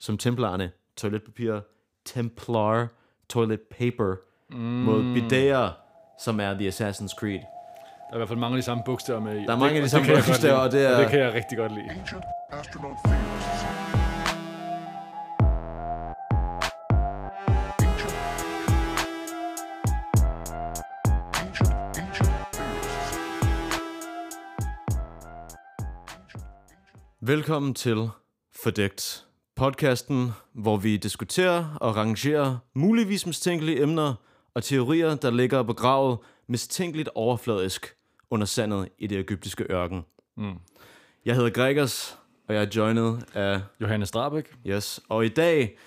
som templarerne, toiletpapir, templar, toilet paper, mm. mod bideer, som er The Assassin's Creed. Der er i hvert fald mange af de samme bogstaver med i. Der er mange af de samme bogstaver, og det er- det kan jeg rigtig godt lide. Velkommen til Fordækt, podcasten, hvor vi diskuterer og rangerer muligvis mistænkelige emner og teorier, der ligger begravet mistænkeligt overfladisk under sandet i det egyptiske ørken. Mm. Jeg hedder Gregers, og jeg er joinet af Johannes Drabæk. Yes, og i dag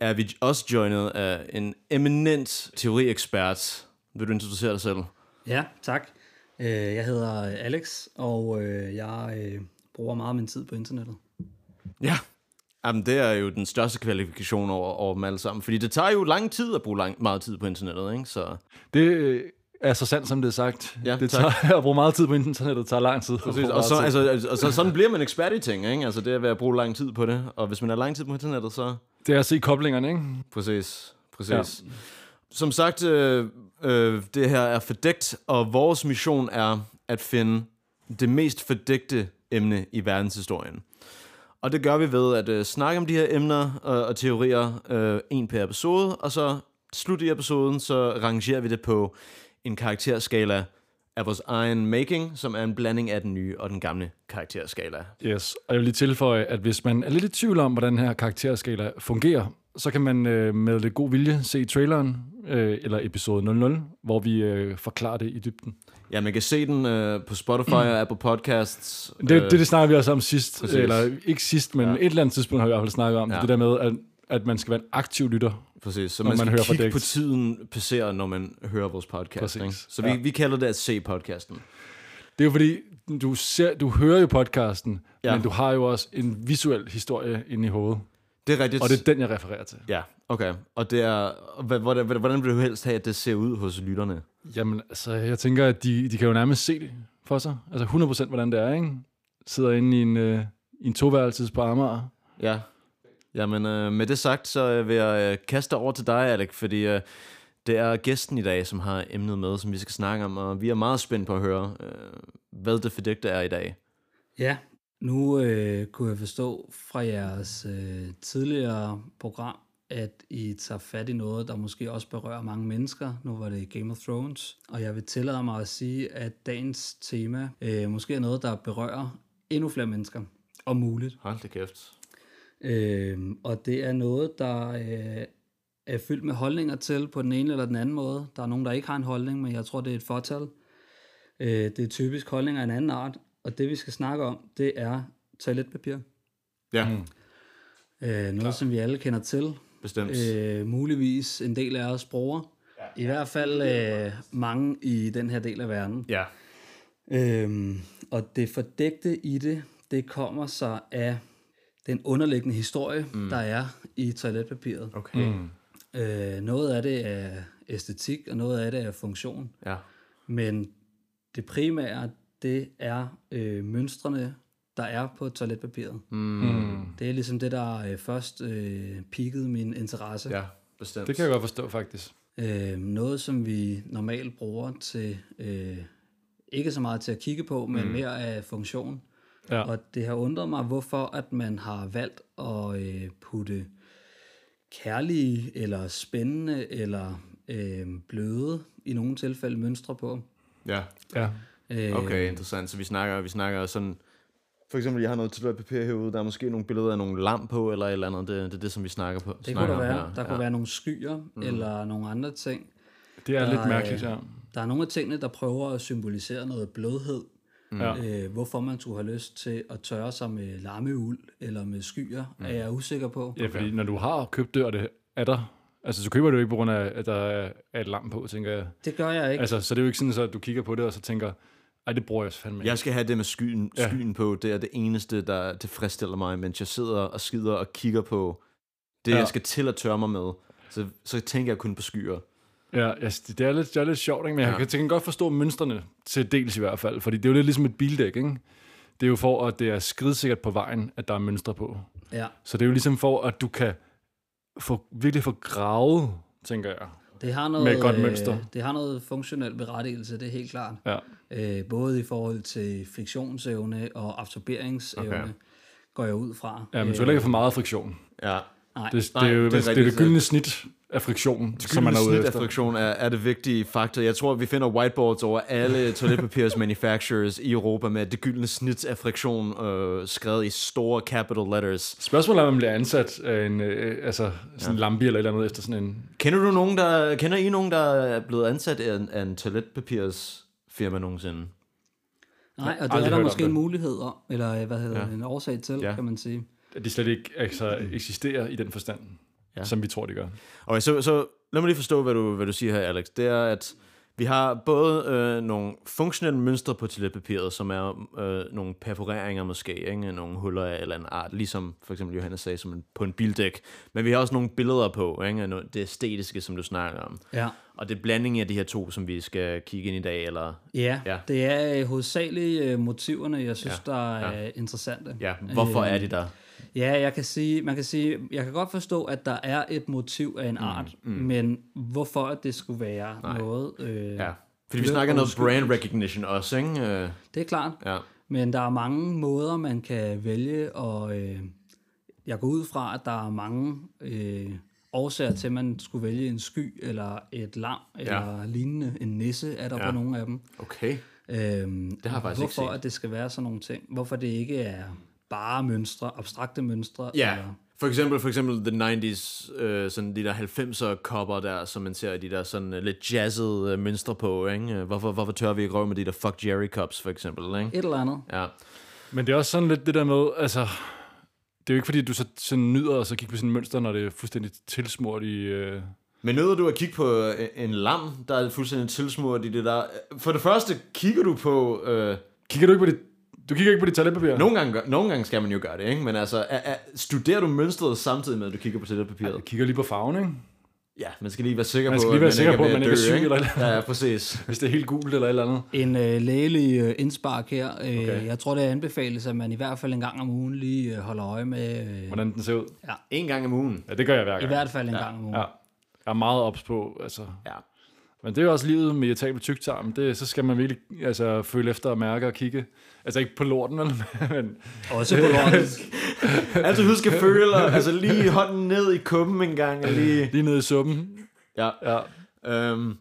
er vi også joinet af en eminent teoriekspert. Vil du introducere dig selv? Ja, tak. Øh, Jeg hedder Alex, og øh, jeg øh, bruger meget af min tid på internettet. Ja. Jamen, det er jo den største kvalifikation over, over dem alle sammen. Fordi det tager jo lang tid at bruge lang, meget tid på internettet, ikke? Så Det øh, er så sandt, som det er sagt. Ja, det tak. tager, at bruge meget tid på internettet tager lang tid. Præcis, og så, tid. altså, altså, sådan bliver man ekspert i ting, ikke? Altså, det er ved at bruge lang tid på det. Og hvis man har lang tid på internettet, så... Det er at se koblingerne, ikke? Præcis, præcis. Ja. Som sagt, øh, øh, det her er fordækt, og vores mission er at finde det mest fordækte emne i verdenshistorien. Og det gør vi ved at øh, snakke om de her emner øh, og teorier, øh, en per episode, og så slut i episoden, så rangerer vi det på en karakterskala af vores egen making, som er en blanding af den nye og den gamle karakterskala. Yes, og jeg vil lige tilføje, at hvis man er lidt i tvivl om, hvordan den her karakterskala fungerer, så kan man øh, med lidt god vilje se traileren, øh, eller episode 00, hvor vi øh, forklarer det i dybden. Ja, man kan se den øh, på Spotify og Apple Podcasts. Det, øh, det, det snakker vi også om sidst, præcis. eller ikke sidst, men Ja. et eller andet tidspunkt har vi i hvert fald snakket om Ja. det der med, at, at man skal være en aktiv lytter. Præcis, så man skal man hører kigge på tiden passere, når man hører vores podcast. Præcis, Ikke? Så vi, ja. vi kalder det at se podcasten. Det er jo fordi, du, ser, du hører jo podcasten, ja. men du har jo også en visuel historie inde i hovedet, Det er rigtigt. og det er den, jeg refererer til. Ja, okay. Og det er, hvordan, hvordan vil du helst have, at det ser ud hos lytterne? Jamen, altså, jeg tænker, at de, de kan jo nærmest se det for sig. Altså 100% hvordan det er, ikke? Sidder inde i en, øh, i en toværelses på Amager. Ja. Jamen, øh, med det sagt, så øh, vil jeg øh, kaste over til dig, Alec, fordi øh, det er gæsten i dag, som har emnet med, som vi skal snakke om, og vi er meget spændt på at høre, øh, hvad det fordægte er i dag. Ja, nu øh, kunne jeg forstå fra jeres øh, tidligere program, at I tager fat i noget, der måske også berører mange mennesker. Nu var det Game of Thrones, og jeg vil tillade mig at sige, at dagens tema øh, måske er noget, der berører endnu flere mennesker, om muligt. Hold da kæft. Øh, og det er noget, der øh, er fyldt med holdninger til på den ene eller den anden måde. Der er nogen, der ikke har en holdning, men jeg tror, det er et fortal. Øh, det er typisk holdninger af en anden art. Og det, vi skal snakke om, det er toiletpapir. Ja, mm. Øh, noget, som vi alle kender til. Bestemt. Øh, muligvis en del af os bruger. I hvert fald øh, mange i den her del af verden. Ja. Øhm, og det fordægte i det, det kommer så af den underliggende historie, mm. der er i toiletpapiret. Okay. Mm. Øh, noget af det er æstetik, og noget af det er funktion. Ja. Men det primære, det er øh, mønstrene, der er på toiletpapiret. Mm. Det er ligesom det, der øh, først øh, peakede min interesse. Ja, bestemt. Det kan jeg godt forstå, faktisk. Øh, noget, som vi normalt bruger til, øh, ikke så meget til at kigge på, men mm. mere af funktion. Ja. Og det har undret mig, hvorfor at man har valgt at øh, putte kærlige, eller spændende, eller øh, bløde, i nogle tilfælde, mønstre på. Ja. Ja. Øh, Okay, interessant. Så vi snakker, vi snakker sådan... For eksempel, jeg har noget toiletpapir herude. Der er måske nogle billeder af nogle lamp på, eller et eller andet. Det, det er det, som vi snakker på. Det kunne snakker der om være. her. Der ja. kunne være nogle skyer, mm. eller nogle andre ting. Det er Der lidt mærkeligt, ja. Der er nogle af tingene, der prøver at symbolisere noget blødhed. ja. Øh, hvorfor man skulle have lyst til at tørre sig med lammeuld eller med skyer, mm. er jeg usikker på. Ja, fordi når du har købt det, og det er der, altså så køber du ikke på grund af, at der er et lamp på, tænker jeg. Det gør jeg ikke. Altså, så det er jo ikke sådan, så at du kigger på det, og så tænker, ej, det bruger jeg fandme ikke. Jeg skal have det med skyen, Ja. skyen på. Det er det eneste, der tilfredsstiller mig, mens jeg sidder og skider og kigger på det, Ja. jeg skal til at tørre mig med. Så, så tænker jeg kun på skyer. Ja, altså, det, er lidt, det er lidt sjovt, ikke? men jeg Ja. kan, jeg kan godt forstå mønstrene til dels i hvert fald, fordi det er jo lidt ligesom et bildæk, ikke? Det er jo for, at det er skridsikkert på vejen, at der er mønstre på. Ja, Så det er jo ligesom for, at du kan få, virkelig få gravet, tænker jeg. Det har noget, Med et godt mønster. Øh, det har noget funktionel berettigelse, det er helt klart. Ja. Øh, både i forhold til friktionsevne og absorberingsevne, Okay. går jeg ud fra. Ja, men heller ikke have for meget friktion. Ja. Nej, Det, det, Nej, er det det, det, er det gyldne snit af friktion, som man er ude snit af efter. friktion er, er det vigtige faktor. Jeg tror, vi finder whiteboards over alle toiletpapirs manufacturers i Europa med det gyldne snit af friktion øh, skrevet i store capital letters. Spørgsmålet er, om man bliver ansat af en, øh, altså sådan en lampe eller et eller andet efter sådan en... Kender du nogen, der kender I nogen, der er blevet ansat af en, af en toiletpapirs firma nogensinde? Nej, og det er der måske det. en mulighed om, eller øh, hvad hedder Ja. ja. en årsag til, Ja. ja. kan man sige. At de slet ikke altså, eksisterer i den forstand, Ja. som vi tror, de gør. Okay, så, så lad mig lige forstå, hvad du, hvad du siger her, Alex. Det er, at vi har både øh, nogle funktionelle mønstre på toiletpapiret, som er øh, nogle perforeringer måske, ikke? nogle huller af en eller anden art, ligesom for eksempel Johannes sagde, som en, på en bildæk. Men vi har også nogle billeder på, ikke? det æstetiske, som du snakker om. Ja. Og det er blandingen af de her to, som vi skal kigge ind i dag, eller... Ja, Ja. det er øh, hovedsageligt øh, motiverne, jeg synes, Ja, der er ja. ja. interessante. Ja, hvorfor Øh, er de der? Ja, jeg kan sige, man kan sige, jeg kan godt forstå, at der er et motiv af en art, mm, mm. men hvorfor at det skulle være Nej. Noget, øh, Ja. Fordi vi snakker noget brand recognition også, ikke? Øh, det er klart. Ja. Men der er mange måder, man kan vælge, og øh, jeg går ud fra, at der er mange øh, årsager til, at man skulle vælge en sky, eller et lam, eller lignende. En nisse er der Ja. ja. på nogle af dem. Okay. Øhm, Det har jeg faktisk ikke hvorfor set. at det skal være sådan nogle ting. Hvorfor det ikke er bare mønstre, abstrakte mønstre. Ja, Eller, for eksempel, for eksempel the 90s, øh, sådan de der 90'er kopper der, som man ser de der sådan uh, lidt jazzede uh, mønstre på, ikke? Øh, Hvorfor, hvorfor tør vi ikke røve med de der Fuck Jerry cups, for eksempel, ikke? et eller andet. Ja. Men det er også sådan lidt det der med, altså... Det er jo ikke fordi, du så, så nyder at så kigge på sådan et mønster, når det er fuldstændig tilsmurt i... Øh... Men nøder du at kigge på øh, en lam, der er fuldstændig tilsmurt i det der? For det første, kigger du på... Øh, Kigger du ikke på dit... Du kigger ikke på dit toiletpapir? nogle, gange, gør- nogle gange skal man jo gøre det, ikke? Men altså, er, er, studerer du mønstret samtidig med, at du kigger på toiletpapiret? Jeg kigger lige på farven, ikke? Ja, man skal lige være sikker Man på, skal lige være sikker på, at man ikke er syg eller et Ja, ja, præcis. Hvis det er helt gult eller et eller andet. En øh, lægelig øh, indspark her. Øh, Okay. Jeg tror, det anbefales, at man i hvert fald en gang om ugen lige øh, holder øje med... Øh, Hvordan den ser ud. En gang om ugen. Ja, det gør jeg hver I gang. hvert fald en ja. gang om ugen. Ja. Jeg er meget ops på, altså... Ja. Men det er jo også livet med irritabel tyktarm. Det, så skal man virkelig altså, føle efter og mærke og kigge. Altså ikke på lorten, vel? men Også på lorten. Altså husk at føle, altså lige hånden ned i kuppen en gang, og lige... lige nede i suppen. Ja. Ja. Øhm,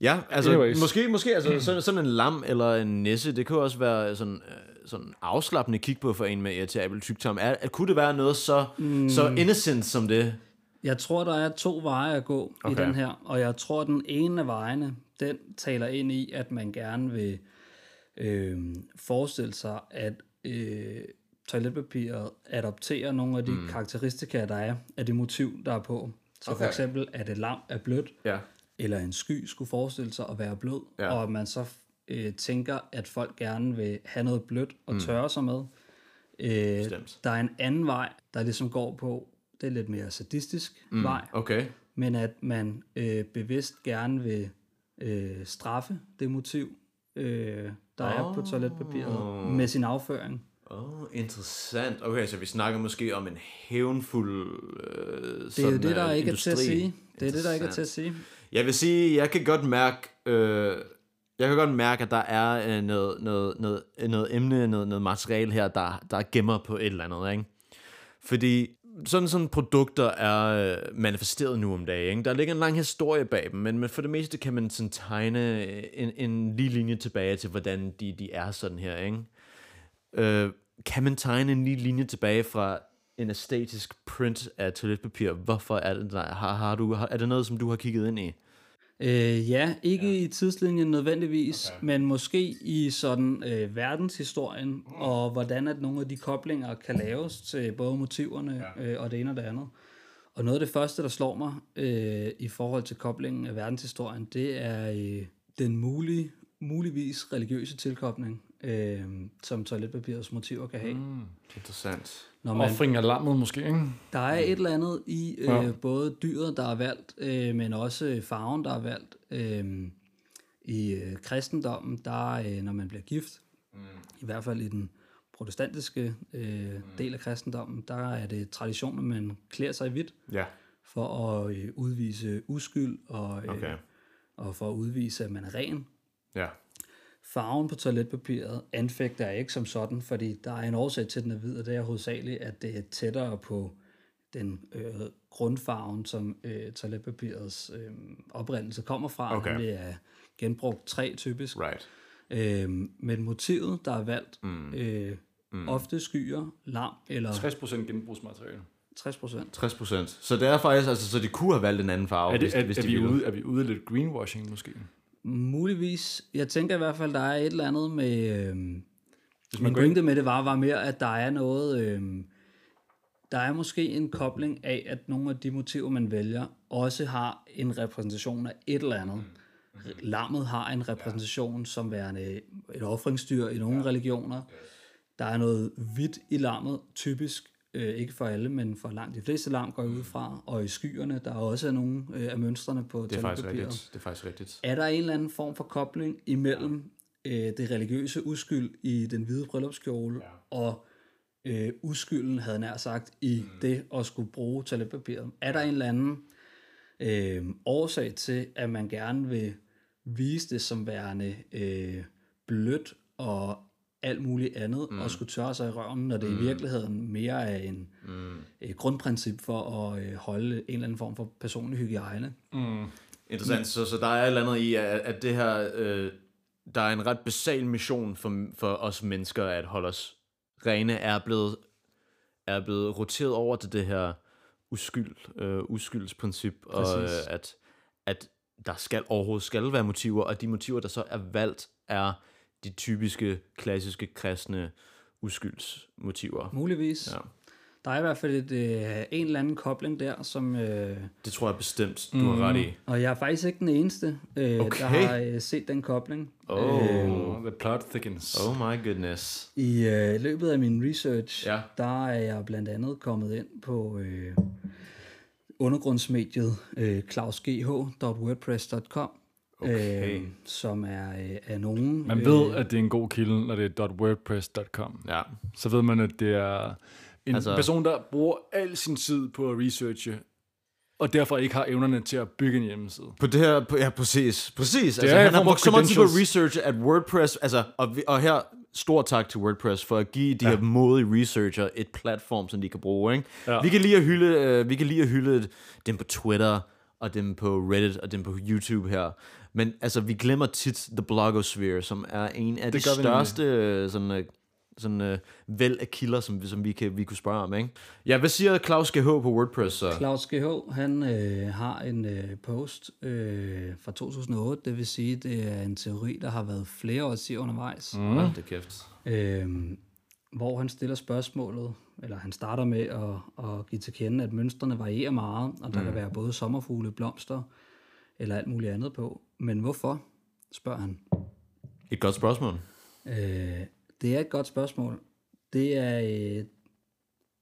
ja, altså Anyways. måske, måske altså, sådan, sådan en lam eller en nisse, det kunne også være sådan, øh, sådan afslappende kig på for en med irritabel tyktarm. Er, er, kunne det være noget så, mm. så innocent som det? Jeg tror, der er to veje at gå okay. I den her, og jeg tror, den ene af vejene, den taler ind i, at man gerne vil øh, forestille sig, at øh, toiletpapiret adopterer nogle af de mm. karakteristika, der er af det motiv, der er på. Så okay. for eksempel, at et lam er blødt, Ja. eller en sky skulle forestille sig at være blød, Ja. og at man så øh, tænker, at folk gerne vil have noget blødt og mm. tørre sig med. Øh, der er en anden vej, der ligesom går på, det er lidt mere sadistisk mm. vej, Okay. men at man øh, bevidst gerne vil øh, straffe det motiv, øh, der oh. er på toiletpapiret, med sin afføring. Oh, interessant. Okay, så vi snakker måske om en hævnfuld øh, Det er jo det, der ikke er til at sige. Det er det, der ikke er til at sige. sige. Jeg vil sige, jeg kan godt mærke, øh, jeg kan godt mærke, at der er øh, noget, noget, noget, noget emne, noget, noget materiale her, der, der gemmer på et eller andet, ikke? Fordi sådan sådan produkter er øh, manifesteret nu om dagen. Ikke? Der ligger en lang historie bag dem, men, for det meste kan man sådan tegne øh, en, en lige linje tilbage til, hvordan de, de er sådan her. Ikke? Øh, kan man tegne en lige linje tilbage fra en æstetisk print af toiletpapir? Hvorfor er det der? Har, har du, har, er det noget, som du har kigget ind i? Øh, ja, ikke ja. i tidslinjen nødvendigvis, okay. men måske i sådan øh, verdenshistorien, og hvordan at nogle af de koblinger kan laves til både motiverne ja. øh, og det ene og det andet. Og noget af det første, der slår mig øh, i forhold til koblingen af verdenshistorien, det er øh, den mulige, muligvis religiøse tilkobling, øh, som toiletpapirets motiver kan have. Mm. Interessant. Når man, Offring af lammet måske, ikke? der er et eller andet i øh, Ja. ja. både dyret, der er valgt, øh, men også farven, der er valgt. Øh, I øh, kristendommen, der øh, når man bliver gift, mm. i hvert fald i den protestantiske øh, del af kristendommen, der er det tradition, at man klæder sig i hvidt Ja, for at øh, udvise uskyld og, øh, okay. og for at udvise, at man er ren. Ja, Farven på toiletpapiret anfægter jeg ikke som sådan, fordi der er en årsag til, at den er hvid, og det er hovedsageligt, at det er tættere på den øh, grundfarven, som øh, toiletpapirets øh, oprindelse kommer fra, Okay. nemlig af genbrugt træ typisk. right. Øh, men motivet, der er valgt, mm. Øh, mm. ofte skyer, lam eller 60% genbrugsmateriale. 60 procent. 60 procent. Så det er faktisk, altså, så de kunne have valgt en anden farve, Er, det, hvis, er, hvis er, de vi ville. ude, er vi ude i lidt greenwashing måske? Muligvis. Jeg tænker i hvert fald, der er et eller andet med... Øh, Hvis Min går ind- pointe med det var, var mere, at der er noget... Øh, der er måske en kobling af, at nogle af de motiver, man vælger, også har en repræsentation af et eller andet. Lammet har en repræsentation som værende et offringsdyr i nogle religioner. Der er noget hvidt i lammet, typisk, øh, ikke for alle, men for langt de fleste lam går ud fra, og i skyerne, der er også nogle øh, af mønstrene på Det er faktisk rigtigt. Det er faktisk rigtigt. Er der en eller anden form for kobling imellem øh, det religiøse uskyld i den hvide bryllupskjole ja. og øh, uskylden, havde nær sagt, i mm. det at skulle bruge toiletpapiret? Er der en eller anden øh, årsag til, at man gerne vil vise det som værende øh, blødt og alt muligt andet, mm. og skulle tørre sig i røven, når det mm. i virkeligheden mere er en mm. et grundprincip for at øh, holde en eller anden form for personlig hygiejne? Interessant. Så, så der er et eller andet i, at, at det her, øh, der er en ret basal mission for, for os mennesker, at holde os rene, er blevet, er blevet roteret over til det her uskyld, øh, uskyldsprincip, og øh, Præcis. at, at der skal overhovedet skal være motiver, og de motiver, der så er valgt, er de typiske, klassiske, kristne uskyldsmotiver. Muligvis. Ja. Der er i hvert fald et, øh, en eller anden kobling der, som... Øh, Det tror jeg bestemt, du har ret i. og jeg er faktisk ikke den eneste, øh, Okay. der har øh, set den kobling. Oh, Oh, the plot thickens. oh my goodness. I øh, løbet af min research, Ja. der er jeg blandt andet kommet ind på øh, undergrundsmediet øh, klausgh.wordpress.com, Okay. øh, som er øh, af nogen... Man ved, at det er en god kilde, når det er .wordpress.com. Ja, Så ved man, at det er en Altså- altså, person, der bruger al sin tid på at researche, og derfor ikke har evnerne til at bygge en hjemmeside. På det her, på, ja, præcis. Præcis. Altså, er han har brugt så meget tid på research, at WordPress, altså, og, vi, og her, stor tak til WordPress for at give de ja. her modige researcher et platform, som de kan bruge. Ikke? Ja. Vi kan lige at hylde, øh, vi kan lige at hylde dem på Twitter, og dem på Reddit, og dem på YouTube her. Men altså, vi glemmer tit The Blogosphere, som er en af de Det nemlig. største øh, sådan, øh, sådan øh, væld af kilder, som, vi- som vi, kan, vi kunne spørge om. Ikke? Ja, hvad siger Claus GH på WordPress så? Claus GH, han øh, har en øh, post øh, fra 2008, det vil sige, det er en teori, der har været flere årtier undervejs, mm. Hold da kæft. øh, hvor han stiller spørgsmålet, eller han starter med at, at give til kende, at mønstrene varierer meget, og der mm. kan være både sommerfugle, blomster, eller alt muligt andet på. Men hvorfor, spørger han. Et godt spørgsmål. Øh, det er et godt spørgsmål. Det er, øh,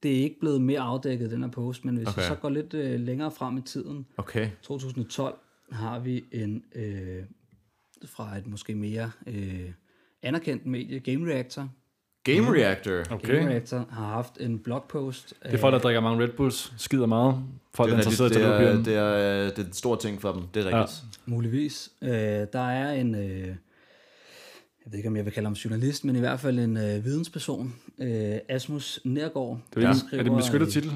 det er ikke blevet mere afdækket, den her post, men hvis okay. Vi så går lidt øh, længere frem i tiden, Okay. 2012 har vi en øh, fra et måske mere øh, anerkendt medie, Game Reactor. Game Reactor. Okay. Game Reactor har haft en blogpost. Det er folk, der drikker mange Red Bulls, skider meget. Folk, der Det er er, rigtigt, interesseret i det, er, det, det, er, det er en stor ting for dem, det er rigtigt. Muligvis. Øh, der er en, øh, jeg ved ikke om jeg vil kalde ham journalist, men i hvert fald en øh, vidensperson, øh, Asmus Nergård. det er, der ja. er det en beskyttet øh, titel?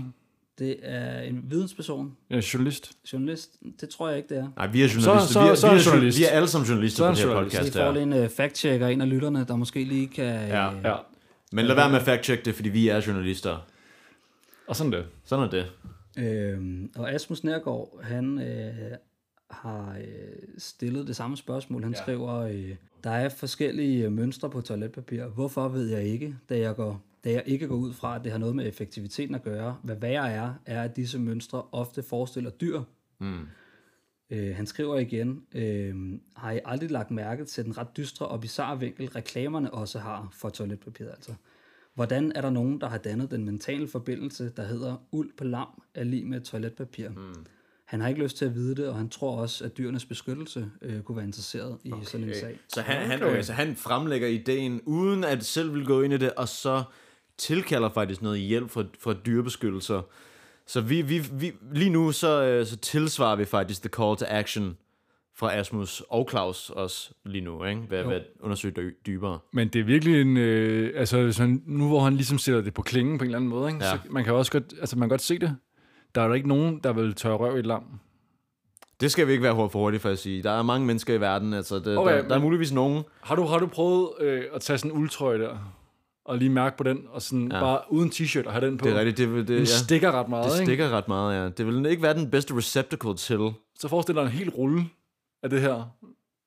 Det er en vidensperson, Ja, journalist. journalist. Det tror jeg ikke, det er. Nej, vi er journalister. Så- så- vi, er, så er vi, det er, journalist. vi er alle sammen journalister Så er på det her det journalist. Så vi podcast får lige en øh, fact-checker, en af lytterne, der måske lige kan... Ja. øh, Ja. Men lad være med at fact-check det, fordi vi er journalister. Og sådan det. Sådan er det. Øhm, og Asmus Nærgaard, han øh, har øh, stillet det samme spørgsmål. Han ja. skriver, øh, der er forskellige øh, mønstre på toiletpapir. Hvorfor ved jeg ikke, da jeg, går, da jeg ikke går ud fra, at det har noget med effektiviteten at gøre. Hvad værre er, er, at disse mønstre ofte forestiller dyr. Mm. Øh, han skriver igen, øh, har I aldrig lagt mærke til den ret dystre og bizarre vinkel, reklamerne også har for toiletpapiret altså? Hvordan er der nogen, der har dannet den mentale forbindelse, der hedder uld på lam er lige med toiletpapir? Mm. han har ikke lyst til at vide det, og han tror også, at dyrenes beskyttelse øh, kunne være interesseret i okay. sådan en sag. Så han, han, okay, så han fremlægger ideen, uden at selv vil gå ind i det, og så tilkalder faktisk noget hjælp fra, fra dyrebeskyttelser. Så vi, vi, vi, lige nu så, øh, så tilsvarer vi faktisk the call to action fra Asmus og Claus også lige nu, ikke? Hvad, hvad undersøge dy- dybere. Men det er virkelig en... Øh, altså, man, nu hvor han ligesom sætter det på klingen på en eller anden måde, ikke? Ja. så man kan også godt, altså, man kan godt se det. Der er der ikke nogen, der vil tørre røv i et lam. Det skal vi ikke være hurtigt for hurtigt for at sige. Der er mange mennesker i verden, altså det, Okay, der, der er muligvis nogen. Har du, har du prøvet øh, at tage sådan en uldtrøje der, og lige mærke på den, og sådan ja. bare uden t-shirt og have den på? Det er rigtigt, det, det, Den ja, stikker ret meget, det ikke? stikker ret meget, ja. Det vil ikke være den bedste receptacle til. Så forestil dig en hel rulle af det her,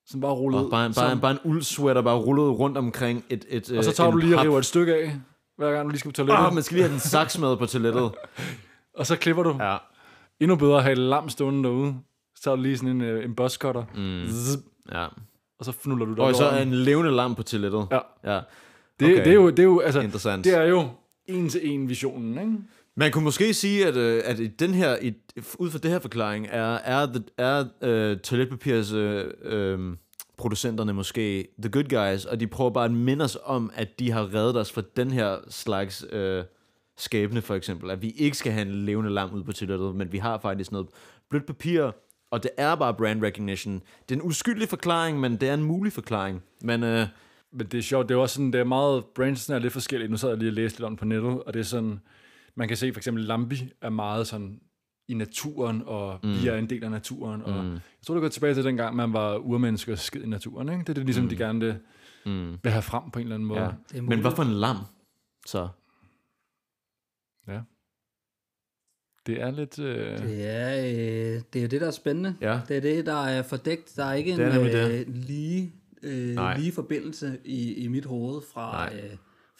som bare ruller Og bare, en- bare, som- bare en uldsweater, bare rullet rundt omkring et, et og så øh, tager en du lige og pap- river et stykke af, hver gang du lige skal på toilettet. Åh, man skal lige have den saks med på toilettet. Og så klipper du. Ja. Endnu bedre at have et lam stående derude. Så tager du lige sådan en, øh, en buzzcutter, mm. ja. og så fnuller du det Og så er en levende lam på toilettet. Ja. ja. Det, Okay. det, er jo, det er jo, altså, Interessant. det er jo en til en visionen, ikke? Man kunne måske sige, at, øh, at i den her, i, ud fra det her forklaring, er, er, the, er øh, toiletpapirs øh, øh, producenterne måske the good guys, og de prøver bare at minde os om, at de har reddet os fra den her slags øh, skæbne, for eksempel. At vi ikke skal have en levende lam ud på toilettet, men vi har faktisk noget blødt papir, og det er bare brand recognition. Det er en uskyldig forklaring, men det er en mulig forklaring. Men øh, Men det er sjovt, det er også sådan, det er meget, branchen er lidt forskellige. Nu sad jeg lige og læste lidt om det på nettet, og det er sådan, man kan se for eksempel Lambi er meget sådan i naturen, og mm. vi er en del af naturen. Og Mm. Jeg tror, det går tilbage til dengang, man var urmennesker og skid i naturen. Ikke? Det er det ligesom, mm. de gerne vil, mm, vil have frem på en eller anden måde. ja. Men hvorfor en lam? Så. ja. Det er lidt... Øh... Det er, øh, det er jo det, der er spændende. Ja. Det er det, der er fordækt. Der er ikke Det er en øh, lige, øh, Nej. lige forbindelse i, i mit hoved fra, Nej. øh,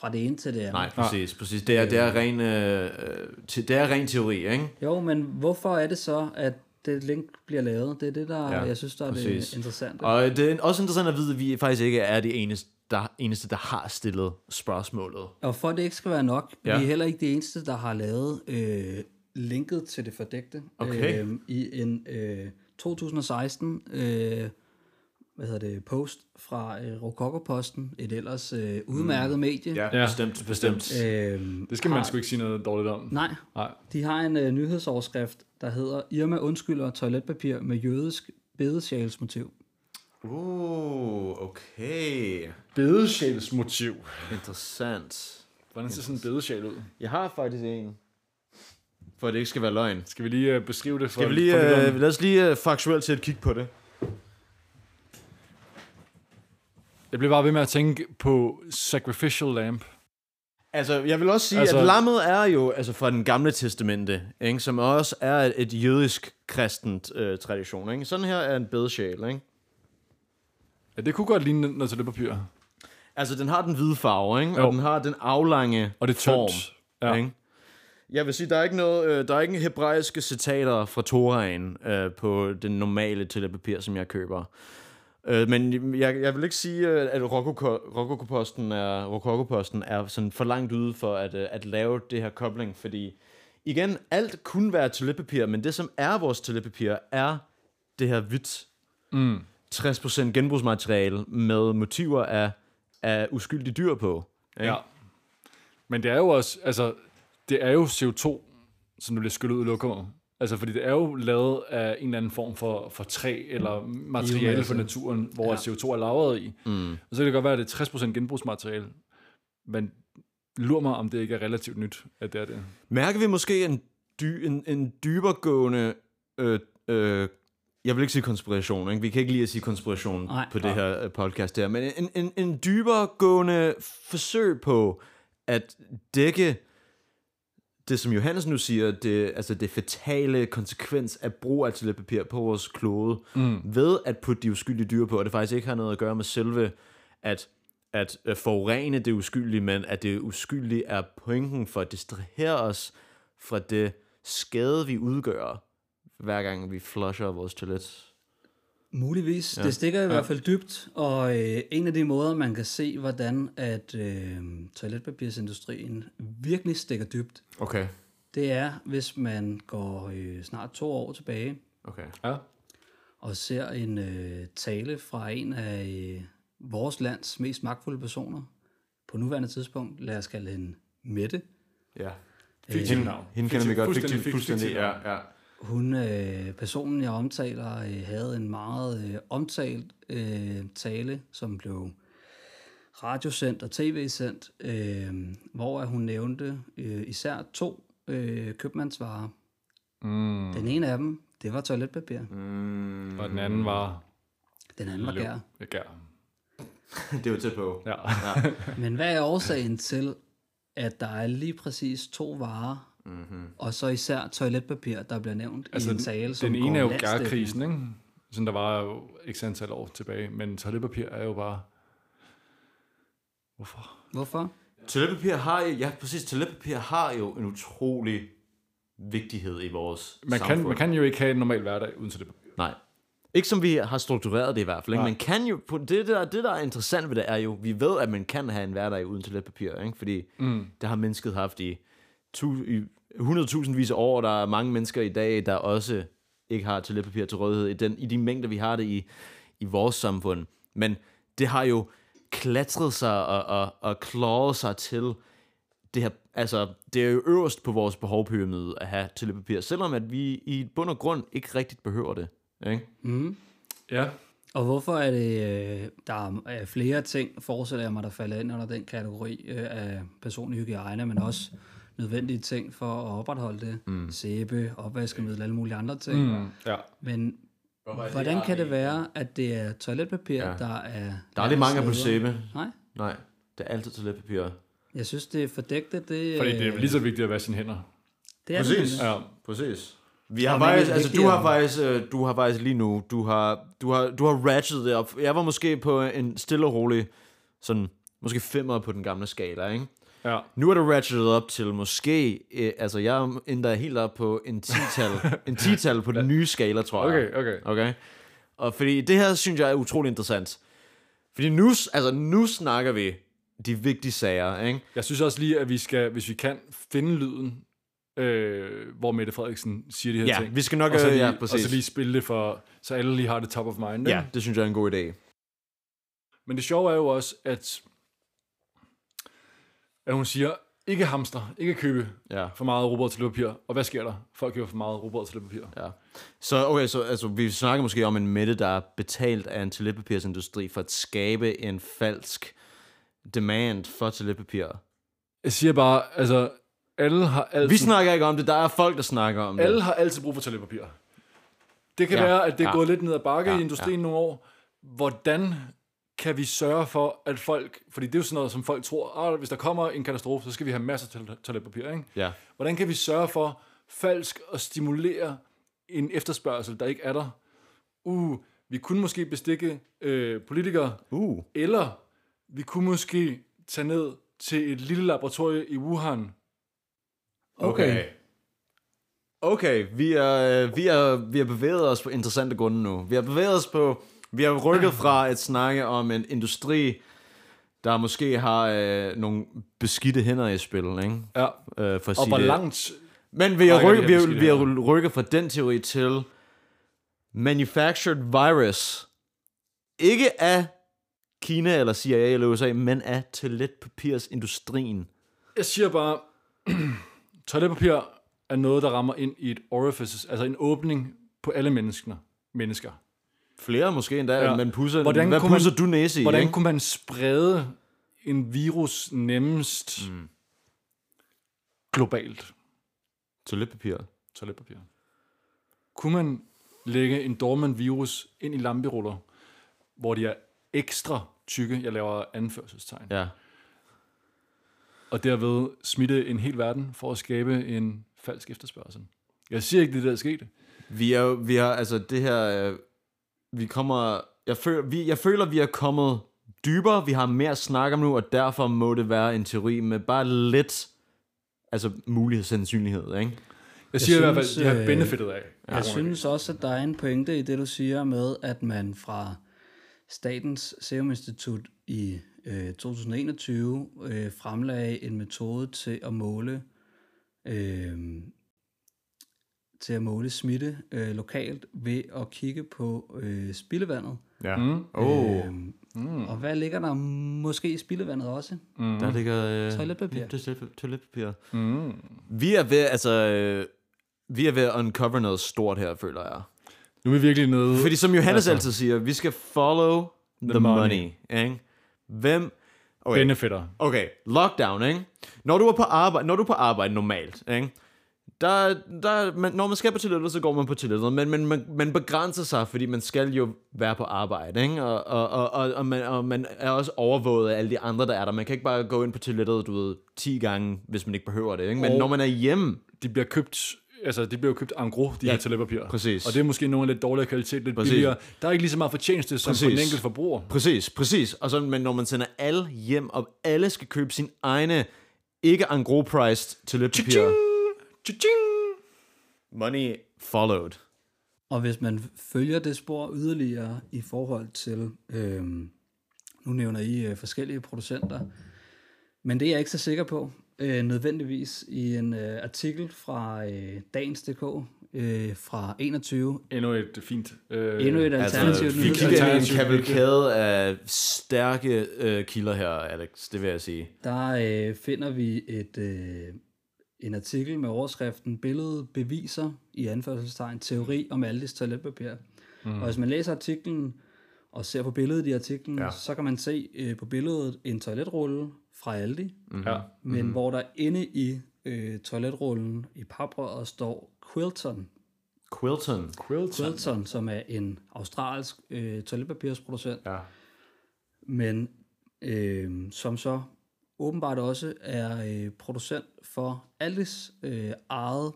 fra det ene til det andet. Nej, præcis. præcis. Det, er, det, er ren, øh, øh, te- det er ren teori, ikke? Jo, men hvorfor er det så, at det link bliver lavet? Det er det, der Ja, jeg synes, der er præcis. det interessante. Og det er også interessant at vide, at vi faktisk ikke er de eneste, der, eneste, der har stillet spørgsmålet. Og for at det ikke skal være nok, Ja. vi er heller ikke de eneste, der har lavet øh, linket til det fordægte. Okay. Øh, I en øh, 2016 øh, hvad hedder det, post fra øh, Rokokoposten, et ellers øh, udmærket mm. medie. Ja, Ja, bestemt, bestemt. Øh, Det skal man sgu ikke sige noget dårligt om. Nej, Nej. de har en øh, nyhedsoverskrift, der hedder Irma undskylder toiletpapir med jødisk bedesjælsmotiv. Uh, okay. Bedesjælsmotiv. Interessant. Hvordan ser sådan en bedesjæl ud? Jeg har faktisk en. For at det ikke skal være løgn. Skal vi lige uh, beskrive det for, Skal vi lige, øh, lad os lige øh, faktuelt til et kig på det. Jeg bliver bare ved med at tænke på Sacrificial Lamp. Altså, jeg vil også sige, Altså- at lammet er jo altså fra den gamle testamente, ikke? som også er et, et jødisk kristent øh, tradition. Ikke? Sådan her er en bedesjæl, ikke? Ja, det kunne godt ligne noget toiletpapir. Altså, den har den hvide farve, ikke? Jo. og den har den aflange Og det er form. Ja. Ikke? Jeg vil sige, der er ikke noget, øh, der er ikke hebraiske citater fra Toraen øh, på den normale toiletpapir, som jeg køber. Øh, men jeg, jeg vil ikke sige, øh, at Rokoko- Rokokoposten er, Rokokoposten er sådan for langt ude for at, øh, at lave det her kobling, fordi igen, alt kunne være toiletpapir, men det som er vores toiletpapir, er det her hvidt Mm. 60% genbrugsmateriale med motiver af, af uskyldige dyr på. Ikke? Ja. Men det er jo også, altså, det er jo CO2, som du bliver skyllet ud i lokummet. Altså, fordi det er jo lavet af en eller anden form for, for træ eller materiale Biomasse. for naturen, hvor ja. CO2 er lagret i. Mm. Og så kan det godt være, at det er 60% genbrugsmateriale. Men lur mig, om det ikke er relativt nyt, at det er det. Mærker vi måske en, dy, en, en dybergående... Øh, øh, jeg vil ikke sige konspiration, ikke? vi kan ikke lide at sige konspiration Nej. på det her øh, podcast her, men en, en, en dybergående forsøg på at dække det, som Johannes nu siger, det, altså det fatale konsekvens af brug af toiletpapir på vores klode, mm. ved at putte de uskyldige dyr på, og det faktisk ikke har noget at gøre med selve at, at forurene det uskyldige, men at det uskyldige er pointen for at distrahere os fra det skade, vi udgør, hver gang vi flusher vores toilet. Muligvis. Ja. Det stikker i hvert fald dybt, og øh, en af de måder, man kan se, hvordan at øh, toiletpapirsindustrien virkelig stikker dybt, Okay. det er, hvis man går øh, snart to år tilbage Okay. Ja. og ser en øh, tale fra en af øh, vores lands mest magtfulde personer. På nuværende tidspunkt, lad os kalde hende Mette. Ja. Fiktivt navn. Hende kender vi godt. Fuldstændig Fuldstændig, fuldstændig, ja, ja. Hun, øh, personen jeg omtaler, øh, havde en meget øh, omtalt øh, tale, som blev radiosendt og tv-sendt, øh, hvor hun nævnte øh, især to øh, købmandsvarer. Mm. Den ene af dem, det var toiletpapir. Mm, Og den anden var... Den anden var gær. Gær. det var tæt på. Ja. Men hvad er årsagen til, at der er lige præcis to varer. Mm-hmm. og så især toiletpapir, der bliver nævnt altså, i en tale, som den ene er jo gærkrisen, ikke? Sådan der var jo ikke antal år tilbage, men toiletpapir er jo bare... Hvorfor? Hvorfor? Toiletpapir har jo, ja præcis, toiletpapir har jo en utrolig vigtighed i vores Man samfund. kan, man kan jo ikke have en normal hverdag uden toiletpapir. Nej. Ikke som vi har struktureret det i hvert fald. Ikke? Man kan jo, på det, der, det der er interessant ved det, er jo, vi ved, at man kan have en hverdag uden toiletpapir. Ikke? Fordi mm. det har mennesket haft i, tu, i 100.000 vis af år. Der er mange mennesker i dag, der også ikke har toiletpapir til rådighed i, den, i de mængder, vi har det i, i vores samfund. Men det har jo klatret sig og, og, og klaret sig til det her, altså, det er jo øverst på vores behovpyramide at have toiletpapir, selvom at vi i bund og grund ikke rigtigt behøver det. Ikke? Ja. Og hvorfor er det, øh, der er flere ting, forestiller jeg mig, der falder ind under den kategori øh, af personlig hygiejne, men også nødvendige ting for at opretholde det. Mm. Sæbe, opvaskemiddel, alle mulige andre ting. Mm. Ja. Men hvordan kan det være, at det er toiletpapir, Ja. der er... Der er lidt mangel på sæbe. Nej, Nej, det er altid toiletpapir. jeg synes, det er fordægtet. Det, Fordi det er øh, lige så vigtigt at vaske sine hænder. det er Præcis. Det, Ja. Præcis. Vi har faktisk, altså du har faktisk, øh, du har faktisk lige nu, du har, du har, du har ratchetet det op. Jeg var måske på en stille og rolig, sådan, måske femmer på den gamle skala, ikke? Ja. Nu er det ratchetet op til måske, øh, altså jeg er endda helt op på en 10-tal, en 10-tal på den nye skala, tror jeg. Okay, okay. Okay. Og fordi det her synes jeg er utrolig interessant. Fordi nu, altså nu snakker vi de vigtige sager, ikke? Jeg synes også lige, at vi skal, hvis vi kan, finde lyden, øh, hvor Mette Frederiksen siger de her Ja, ting. vi skal nok, og så øh, lige, ja, og præcis. så lige spille det for, så alle lige har det top of mind. ikke? Ja, det synes jeg er en god idé. Men det sjove er jo også, at, at hun siger, ikke hamster, ikke købe Ja. for meget rugbrød til papir. Og hvad sker der? Folk køber for meget rugbrød til papir. Ja. Så okay, så altså, vi snakker måske om en Mette, der er betalt af en toiletpapirsindustri for at skabe en falsk demand for toiletpapir. Jeg siger bare, altså, alle har altid, Vi snakker ikke om det, der er folk, der snakker om alle det. har altid brug for toiletpapir. Det kan Ja, ja, være, at det er ja. gået lidt ned ad bakke Ja, i industrien nogle år. Hvordan kan vi sørge for, at folk... Fordi det er jo sådan noget, som folk tror, ah, hvis der kommer en katastrofe, så skal vi have masser af toilet- toiletpapir, ikke? Ja. Hvordan kan vi sørge for falsk at stimulere en efterspørgsel, der ikke er der? Uh, vi kunne måske bestikke øh, politikere, Uh. eller vi kunne måske tage ned til et lille laboratorie i Wuhan. Okay. Okay, vi er, øh, vi, er, vi har bevæget os på interessante grunde nu. Vi har bevæget os på... Vi har rykket fra et snakke om en industri, der måske har øh, nogle beskidte hænder i spil, ikke? Ja. Øh, for at Og sige hvor det. langt... Men vi har, rykket, vi, har, vi har rykket fra den teori til manufactured virus. Ikke af Kina eller CIA eller USA, men af toiletpapirsindustrien. Jeg siger bare, toiletpapir er noget, der rammer ind i et orifice, altså en åbning på alle mennesker. mennesker. Flere måske endda, ja. Men pusser, Hvordan hvad kunne man- pusser du næse i? Hvordan ikke? kunne man sprede en virus nemmest mm. globalt? Toiletpapir. Toiletpapir. Kunne man lægge en dormant virus ind i lamperuller, hvor de er ekstra tykke, jeg laver anførselstegn, ja. Ja. og derved smitte en hel verden for at skabe en falsk efterspørgsel? Jeg siger ikke, det der er sket. Vi er, vi har, altså det her, øh, vi kommer, jeg føler, vi, jeg føler, vi er kommet dybere, vi har mere at snakke om nu, og derfor må det være en teori med bare lidt, altså mulighed sandsynlighed, ikke? Jeg siger jeg i hvert synes, fald, de har øh, benefitet af. Jeg synes også, at der er en pointe i det, du siger med, at man fra Statens Serum Institut i øh, 2021 øh, fremlagde en metode til at måle øh, til at måle smitte øh, lokalt ved at kigge på øh, spildevandet. Ja. Mm. Oh, Øhm, mm. Og hvad ligger der måske i spildevandet også? Mm. der ligger... Øh, Toiletpapir. Det er toiletpapir. Mm. Vi er ved, altså... Øh, vi er ved at uncover noget stort her, føler jeg. Nu er vi virkelig nede... Fordi som Johannes Altså. altid siger, vi skal follow the, the money. money. Ikke? Hvem... Okay. Benefitter. Okay, lockdown, ikke? Når du er på arbejde, når du er på arbejde normalt, ikke? Der, der, man, når man skal på toilettet, så går man på toilettet, men, men man, man begrænser sig, fordi man skal jo være på arbejde, ikke? Og, og, og, og, og, man, og man er også overvåget af alle de andre, der er der. Man kan ikke bare gå ind på toilettet, du ved, 10 gange, hvis man ikke behøver det, ikke? Men Og- når man er hjemme, De bliver købt... Altså, de bliver jo købt en gros, de Ja, her toiletpapir. præcis. Og det er måske nogle lidt dårligere kvalitet, lidt Præcis. billigere. Der er ikke lige så meget fortjeneste som Præcis. for den enkelte forbruger. Præcis, præcis. Og så, men når man sender alle hjem, og alle skal købe sin egne, ikke en gros priced toiletpapir. Cha-ching! Money followed. Og hvis man følger det spor yderligere i forhold til, øhm, nu nævner I øh, forskellige producenter, men det er jeg ikke så sikker på, øh, nødvendigvis i en øh, artikel fra øh, Dagens.dk øh, fra 21. Endnu et fint... Øh, Endnu et Altså, alternativt vi nyheds- kigger en kavalkade af stærke øh, kilder her, Alex. Det vil jeg sige. Der øh, finder vi et, øh, en artikel med overskriften Billede beviser i anførselstegn teori om Aldis toiletpapir. Mm. Og hvis man læser artiklen og ser på billedet i artiklen, Ja. så kan man se øh, på billedet en toiletrulle fra Aldi, Mhm. Ja. men hvor der inde i øh, toiletrullen i paprøret står Quilton. Quilton. Quilton. Quilton, som er en australsk øh, toiletpapirsproducent, Ja. men øh, som så åbenbart også er øh, producent for Aldis øh, eget,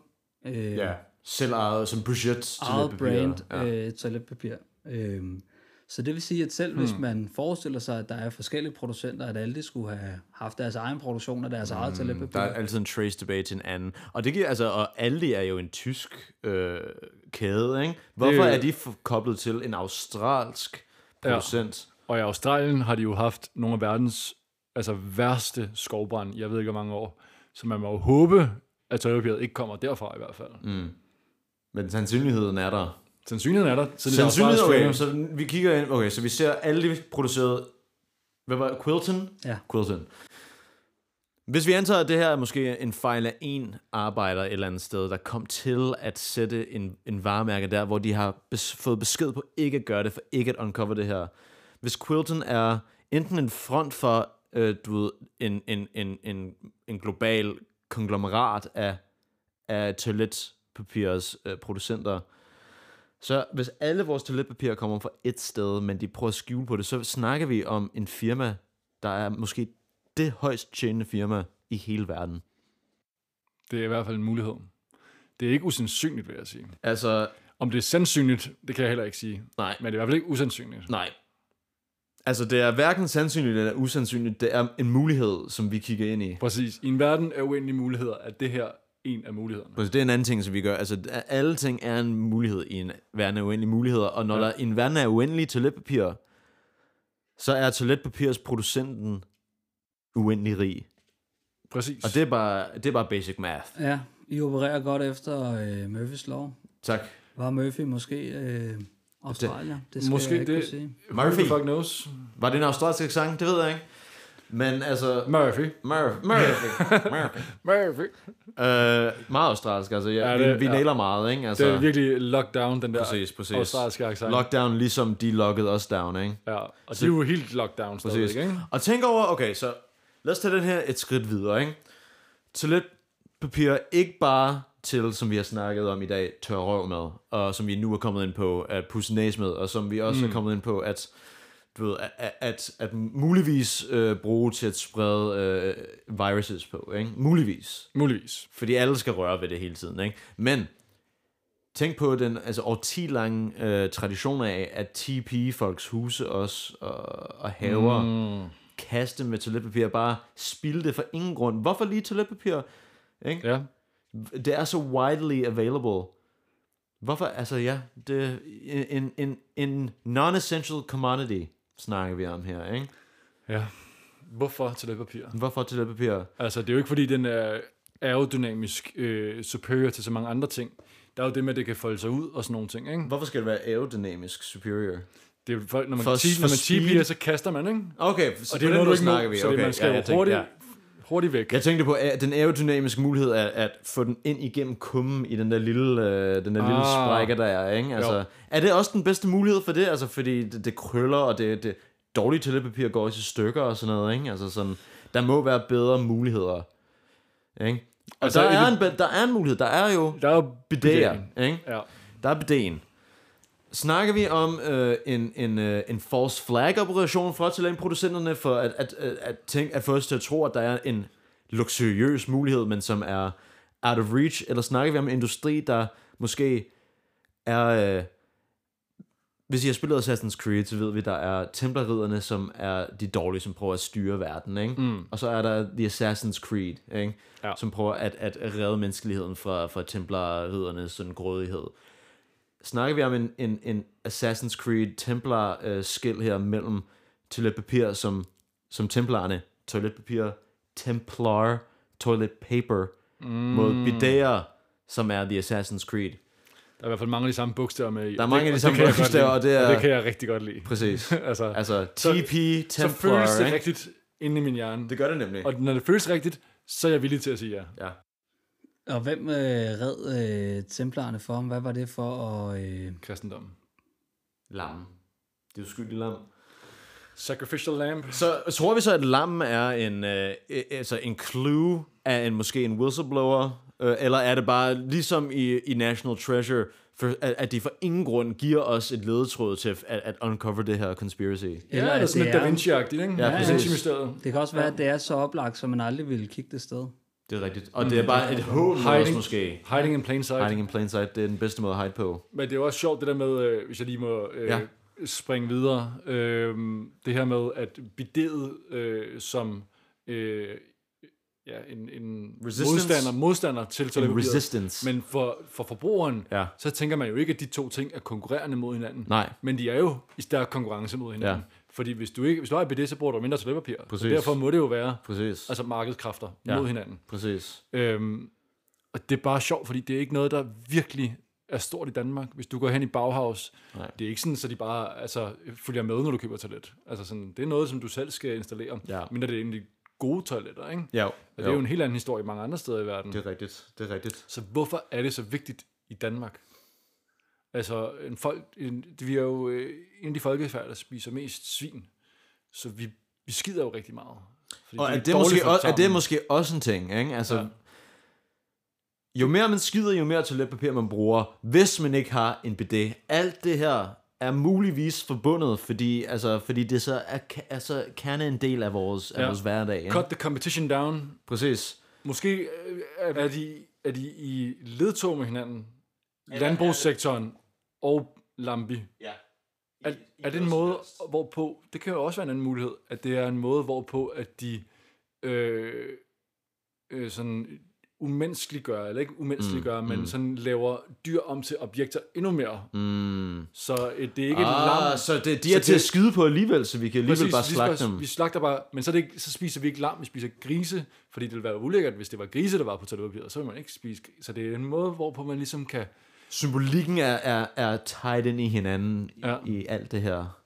øh, ja. Selv ejet som budget eget brand Ja. øh, toiletpapir. Øh, så det vil sige, at selv hmm. hvis man forestiller sig, at der er forskellige producenter, at Aldi skulle have haft deres egen produktion af deres eget toiletpapir, Der er altid en trace tilbage til en anden. Og det giver, altså, og Aldi er jo en tysk øh, kæde, ikke? Hvorfor Det- er de f- koblet til en australsk producent? Og i Australien har de jo haft nogle af verdens altså værste skovbrand, jeg ved ikke hvor mange år. Så man må jo håbe, at toiletpapiret ikke kommer derfra i hvert fald. Mm. Men sandsynligheden er der. Sandsynligheden er der. Siden det er Sandsynligheden, okay, australsk så vi kigger ind, okay, så vi ser alle de producerede, hvad var det? Quilton? Ja. Quilton. Hvis vi antager, at det her er måske en fejl af en arbejder et eller andet sted, der kom til at sætte en, en varemærke der, hvor de har bes, fået besked på ikke at gøre det, for ikke at uncover det her. Hvis Quilton er enten en front for øh, du ved, en, en, en, en, en global konglomerat af, af toiletpapirs øh, producenter, så hvis alle vores toiletpapirer kommer fra et sted, men de prøver at skjule på det, så snakker vi om en firma, der er måske det højst tjenende firma i hele verden. Det er i hvert fald en mulighed. Det er ikke usandsynligt, vil jeg sige. Altså, Om det er sandsynligt, det kan jeg heller ikke sige. nej, Men det er i hvert fald ikke usandsynligt. nej. Altså, det er hverken sandsynligt eller usandsynligt. Det er en mulighed, som vi kigger ind i. Præcis. I en verden af uendelige muligheder, at det her en af mulighederne. Altså, det er en anden ting, som vi gør. Altså, alle ting er en mulighed i en verden af uendelige muligheder. Og når ja. der i en verden af uendelige toiletpapir, så er toiletpapirs producenten uendelig rig. Præcis. Og det er bare, det er bare basic math. Ja, I opererer godt efter øh, Murphys lov. Tak. Var Murphy måske øh, Australier? Det skal Måske jeg ikke det- kunne sige. Who the Murphy. fuck knows? Var det en australsk sang? Det ved jeg ikke. Men altså... Murphy. Murphy. Murphy. Murphy. Murphy. Øh, meget australsk, altså. Ja, Ja, vi, det- vi ja. nailer meget, ikke? Altså, Det er virkelig lockdown, den der Præcis, præcis. australske accent. Lockdown, ligesom de lockede os down, ikke? ja, og de er jo helt lockdown stadigvæk, Præcis. ikke? Og tænk over, okay, så lad os tage den her et skridt videre, ikke? Toiletpapir ikke bare til, som vi har snakket om i dag, tør røv med, og som vi nu er kommet ind på, at pusse næse med, og som vi også mm. er kommet ind på, at du ved, at, at, at, muligvis øh, bruge til at sprede øh, viruses på, ikke? Muligvis. Muligvis. Fordi alle skal røre ved det hele tiden, ikke? Men tænk på den altså årti lange øh, tradition af, at TP folks huse også og, og haver mm. kaste med toiletpapir, bare spilde det for ingen grund. Hvorfor lige toiletpapir? Ikke? Ja. Det er så widely available. Hvorfor? Altså ja, det en, en, en non-essential commodity, snakker vi om her, ikke? Ja. Hvorfor toiletpapir? Hvorfor toiletpapir? Altså, det er jo ikke, fordi den er aerodynamisk øh, superior til så mange andre ting. Der er jo det med, at det kan folde sig ud og sådan nogle ting, ikke? Hvorfor skal det være aerodynamisk superior? Det er jo folk, når man, For- for når man. TP'er, så kaster man, ikke? Okay, så Og det er noget, du ikke snakker vi. så det, Okay, man skal ja, hurtigt, ja. Hurtigt væk. Jeg tænkte på, at den aerodynamiske mulighed er at få den ind igennem kummen i den der lille, øh, den der lille Ah. sprække, der er, ikke? Altså, Jo. er det også den bedste mulighed for det? Altså, fordi det, det krøller, og det, det dårlige toiletpapir går også i stykker og sådan noget, ikke? Altså sådan, der må være bedre muligheder, ikke? Og Altså, der, er en, der er en mulighed. Der er jo Der er bidéen. ikke? Ja. Der er bidéen. Snakker vi om øh, en, en, øh, en false flag operation fra talentproducenterne for at, at, at, at, tænke, at få os til at tro, at der er en luksuriøs mulighed, men som er out of reach, eller snakker vi om en industri, der måske er... Øh, hvis I har spillet Assassin's Creed, så ved vi, der er templerridderne, som er de dårlige, som prøver at styre verden, ikke? Mm. Og så er der The Assassin's Creed, ikke? Ja. som prøver at, at redde menneskeligheden fra, fra templerriddernes sådan grådighed. Snakker vi om en, en, en Assassin's Creed templar øh, skil her mellem toiletpapir som, som templarne, toiletpapir, templar, toilet paper, mm. mod bidéer, som er The Assassin's Creed. Der er i hvert fald mange af de samme bogstaver med i. Der er og mange af de og samme bogstaver, og det er- det kan jeg rigtig godt lide. Præcis. altså, Altså Så- TP, så Templar, føles det ikke? rigtigt inde i min hjerne. Det gør det nemlig. Og når det føles rigtigt, så er jeg villig til at sige ja. Ja. Og hvem øh, red øh, templarerne for ham? Hvad var det for at... Øh, Kristendom. Lam. Det er uskyldig lam. Sacrificial lamb. Så tror vi så, at lam er en, øh, øh, altså en clue af en, måske en whistleblower? Øh, eller er det bare ligesom i, i National Treasure, for, at, at de for ingen grund giver os et ledetråd til at, at uncover det her conspiracy? Ja, Eller at er sådan det lidt Da Vinci-agtigt, ikke? Ja, Da præcis. Det kan også være, at det er så oplagt, så man aldrig ville kigge det sted. Det er rigtigt. Og det er bare et os Hiding. måske. Hiding in plain sight. Hiding in plain sight, det er den bedste måde at hide på. Men det er også sjovt, det der med, øh, hvis jeg lige må øh, Ja. springe videre, øh, det her med, at bidet øh, som øh, ja, en, en Resistance. modstander, modstander til toiletpapiret. resistance. Men for, for forbrugeren, Ja. så tænker man jo ikke, at de to ting er konkurrerende mod hinanden. Nej. Men de er jo i stærk konkurrence mod hinanden. Ja. Fordi hvis du, ikke, hvis du har et bidet, så bruger du mindre toiletpapir. Præcis. Så derfor må det jo være Præcis. altså markedskræfter Ja. mod hinanden. Præcis. Øhm, og det er bare sjovt, fordi det er ikke noget, der virkelig er stort i Danmark. Hvis du går hen i Bauhaus, Nej. det er ikke sådan, så de bare altså, følger med, når du køber toilet. Altså sådan, det er noget, som du selv skal installere. Ja. Men det er egentlig gode toiletter, ikke? Ja, Og det er jo en helt anden historie mange andre steder i verden. det er rigtigt. Det er rigtigt. Så hvorfor er det så vigtigt i Danmark? Altså, en folk, en, vi er jo øh, en af de folkefærd, der spiser mest svin. Så vi, vi skider jo rigtig meget. Og er det, dårligt måske, også, er det måske også en ting, ikke? Altså, ja. Jo mere man skider, jo mere toiletpapir man bruger, hvis man ikke har en bidet. Alt det her er muligvis forbundet, fordi, altså, fordi det så er, altså, kan en del af vores, ja. af vores hverdag. Ikke? Cut the competition down. Præcis. Måske øh, er, er, de, er de i ledtog med hinanden. Landbrugssektoren og Lambi. Ja. Er, er det en måde, hvorpå, det kan jo også være en anden mulighed, at det er en måde, hvorpå, at de øh, øh, sådan umenneskeliggør, eller ikke umenneskeliggør, mm, men mm. sådan laver dyr om til objekter endnu mere. Mm. Så øh, det er ikke et Ah, lam. så det, de Så er til det- at skyde på alligevel, så vi kan alligevel Præcis, bare vi slagte dem. Vi slagter bare, men så, det ikke, så spiser vi ikke lam, vi spiser grise, fordi det ville være ulækkert, hvis det var grise, der var på toiletpapiret, så vil man ikke spise Så det er en måde, hvorpå man ligesom kan... Symbolikken er, er, er tied ind i hinanden ja. Ja. i, i alt det her.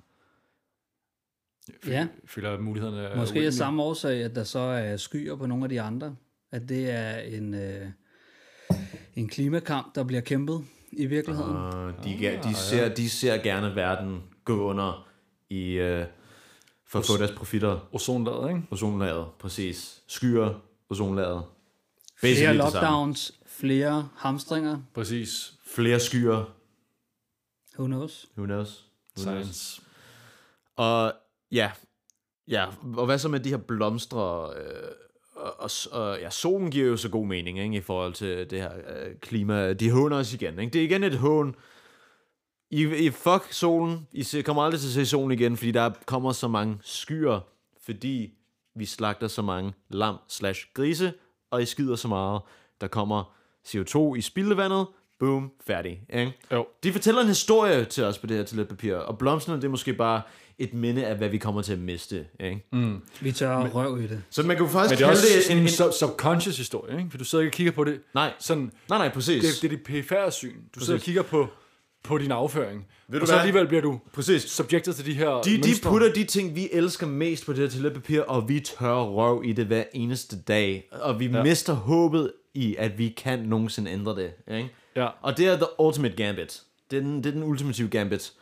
Ja. Føler, mulighederne er Måske uendelige. samme årsag, at der så er skyer på nogle af de andre. At det er en, øh, en klimakamp, der bliver kæmpet i virkeligheden. Uh. De, ah, de, ser, de ser gerne verden gå under i, øh, for at få deres profitter. Ozonlaget, ikke? Ozonlaget, præcis. Skyer, ozonlaget. Flere Basically samme. lockdowns, flere hamstringer. Præcis. Flere skyer. Who knows? Who knows? Who knows? Science. Og ja, ja, og hvad så med de her blomstre? Øh, og, og, og ja, solen giver jo så god mening ikke, i forhold til det her øh, klima. De håner os igen. Ikke? Det er igen et hån. I, I fuck solen. I se, kommer aldrig til at se solen igen, fordi der kommer så mange skyer, fordi vi slagter så mange lam slash grise, og I skider så meget. Der kommer CO2 i spildevandet, Boom, færdig. Ikke? Jo. De fortæller en historie til os på det her toiletpapir, og blomsterne, det er måske bare et minde af, hvad vi kommer til at miste. Ikke? Mm. Vi tør men, røv i det. Så man kan jo faktisk Men det er også det en... en, en sub- subconscious historie, ikke? For du sidder ikke og kigger på det. nej, Sådan, nej, nej, præcis. det, det er dit perifære syn. Du sidder og kigger på, på din afføring. Ved du og så hvad? alligevel bliver du præcis. subjected til de her De, de mønstre. putter de ting, vi elsker mest på det her toiletpapir, og vi tør røv i det hver eneste dag. Og vi. Ja. mister håbet i, at vi kan nogensinde ændre det. Ikke? Ja, Og det er the ultimate gambit. Det er den, det er den ultimative gambit.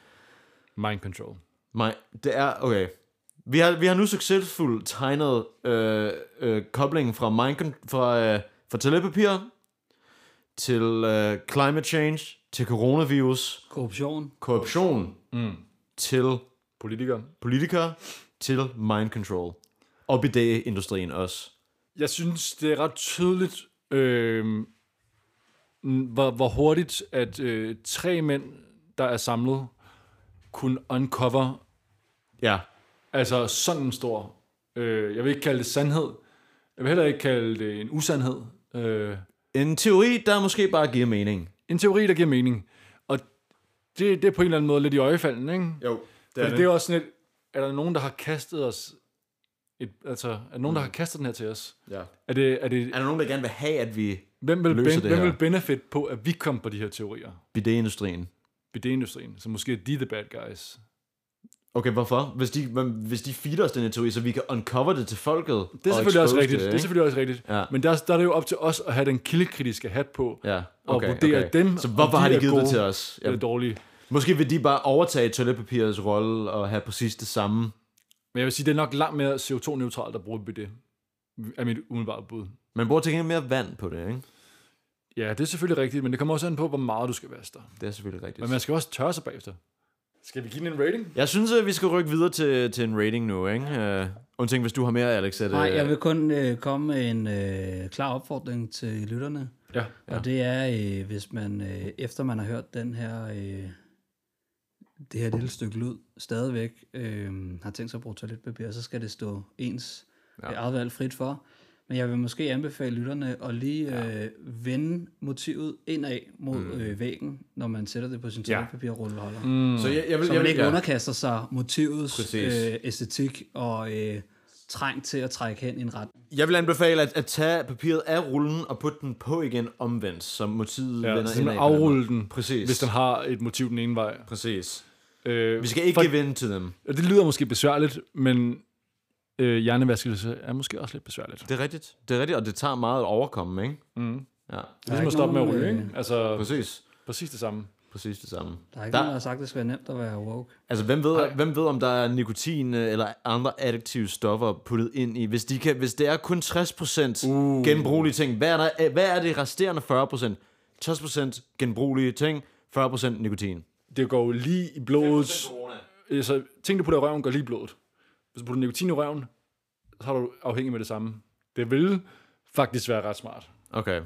mind control. Nej, det er... Okay. Vi har, vi har nu succesfuldt tegnet øh, øh, koblingen fra, mind, fra, øh, fra toiletpapir til øh, climate change, til coronavirus, Korruption. korruption, mm. til Politikere. politikere, til mind control. Og bidé-industrien også. Jeg synes, det er ret tydeligt, øh, hvor, hvor hurtigt, at øh, tre mænd, der er samlet, kunne uncover Ja, altså sådan en stor, øh, jeg vil ikke kalde det sandhed, jeg vil heller ikke kalde det en usandhed, øh, en teori, der måske bare giver mening. en teori, der giver mening. Og det, det er på en eller anden måde lidt i øjefalden, ikke? Jo, Det er, det er også sådan et, er der nogen, der har kastet os, et, altså, er der nogen, der har kastet den her til os? Ja. Er det, er det, Er der nogen, der gerne vil have, at vi... hvem vil, løser ben, det hvem her? vil benefit på, at vi kom på de her teorier? Bidé-industrien. BD-industrien, så måske er de the bad guys. Okay, hvorfor? Hvis de, hvis de feeder os den her teori, så vi kan uncover det til folket. Det er og selvfølgelig også expose rigtigt. Det, Det, er selvfølgelig også rigtigt. Ja. Men der, der er det jo op til os at have den kildekritiske hat på, Ja, og okay, vurdere okay. dem, Så om hvorfor de har de er givet gode det til os? Ja. eller dårlige. Måske vil de bare overtage toiletpapirets rolle og have præcis det samme. Men jeg vil sige, det er nok langt mere CO2-neutralt at bruge BD, er mit umiddelbare bud. Man bruger til gengæld mere vand på det, ikke? Ja, det er selvfølgelig rigtigt, men det kommer også an på, hvor meget du skal vaske dig. Det er selvfølgelig rigtigt. Men man skal også tørre sig bagefter. Skal vi give den en rating? Jeg synes, at vi skal rykke videre til, til en rating nu, ikke? Uh, undtagen hvis du har mere, Alex. Det, Nej, jeg vil kun øh, komme med en øh, klar opfordring til lytterne. Ja. Ja. Og det er, øh, hvis man, øh, efter man har hørt den her, øh, det her lille stykke lyd, stadigvæk øh, har tænkt sig at bruge toiletpapir, så skal det stå ens ja. eget valg frit for. Men jeg vil måske anbefale lytterne at lige øh, vende motivet indad mod mm. øh, væggen, når man sætter det på sin Ja. toiletpapirrulleholder. Mm. Så jeg, jeg vil, Så jeg man vil, ikke ja. underkaster sig motivets Præcis. øh, æstetik og øh, træng til at trække hen i en ret. jeg vil anbefale at, at tage papiret af rullen og putte den på igen omvendt, så motivet Ja, vender så indad. man på den måde. afrulle den, Præcis. hvis den har et motiv den ene vej. Præcis. Øh, Vi skal ikke for- give in to them. Og det lyder måske besværligt, men øh, hjernevaskelse er måske også lidt besværligt. Det er rigtigt. Det er rigtigt, og det tager meget at overkomme, ikke? Mm. Ja, Det er ligesom at ikke stoppe med at ryge, øh, ikke? Altså, præcis. præcis det samme. Præcis det samme. Der er ikke Der- nogen, der har sagt, at det skal være nemt at være woke. Altså, hvem ved, hvem ved, om der er nikotin øh, eller andre addiktive stoffer puttet ind i? Hvis, de kan, hvis det er kun 60% uh. genbrugelige ting, hvad er, der, hvad er det resterende 40%? 60% genbrugelige ting, 40% nikotin. Det går jo lige i blodet. Altså, ting, du putter i røven, går lige i blodet. Hvis du putter nikotin i røven, så er du afhængig med det samme. Det vil faktisk være ret smart. Okay.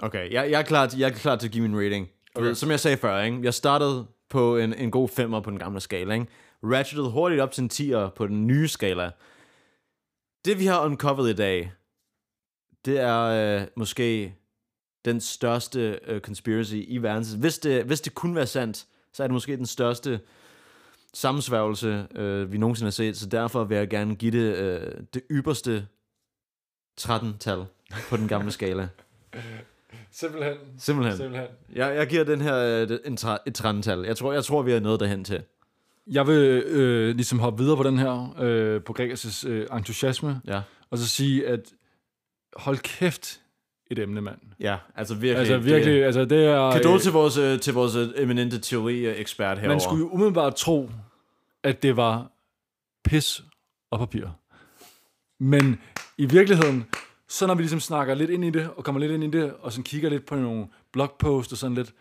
Okay, jeg, jeg, er klar til, jeg er klar til at give min rating. Okay. Som jeg sagde før, ikke? jeg startede på en, en god femmer på den gamle skala. Ikke? Ratcheted hurtigt op til en 10'er på den nye skala. Det vi har uncovered i dag, det er øh, måske den største øh, conspiracy i verden. Hvis det, hvis det kunne være sandt, så er det måske den største sammensværgelse, øh, vi nogensinde har set. Så derfor vil jeg gerne give det øh, det ypperste 13-tal på den gamle skala. Simpelthen. Simpelthen. Simpelthen. Jeg, jeg giver den her øh, en tra- et 13-tal. Jeg tror, jeg tror, vi er nået derhen til. Jeg vil øh, ligesom hoppe videre på den her, øh, på Gregers' øh, entusiasme, Ja. og så sige, at hold kæft et emne, mand. Ja, altså virkelig. Altså virkelig, Det, altså det er... Kado til vores, øh, til vores øh, eminente teori-ekspert herovre. Man skulle jo umiddelbart tro, at det var pis og papir. Men i virkeligheden, så når vi ligesom snakker lidt ind i det, og kommer lidt ind i det, og sådan kigger lidt på nogle blogposts og sådan lidt,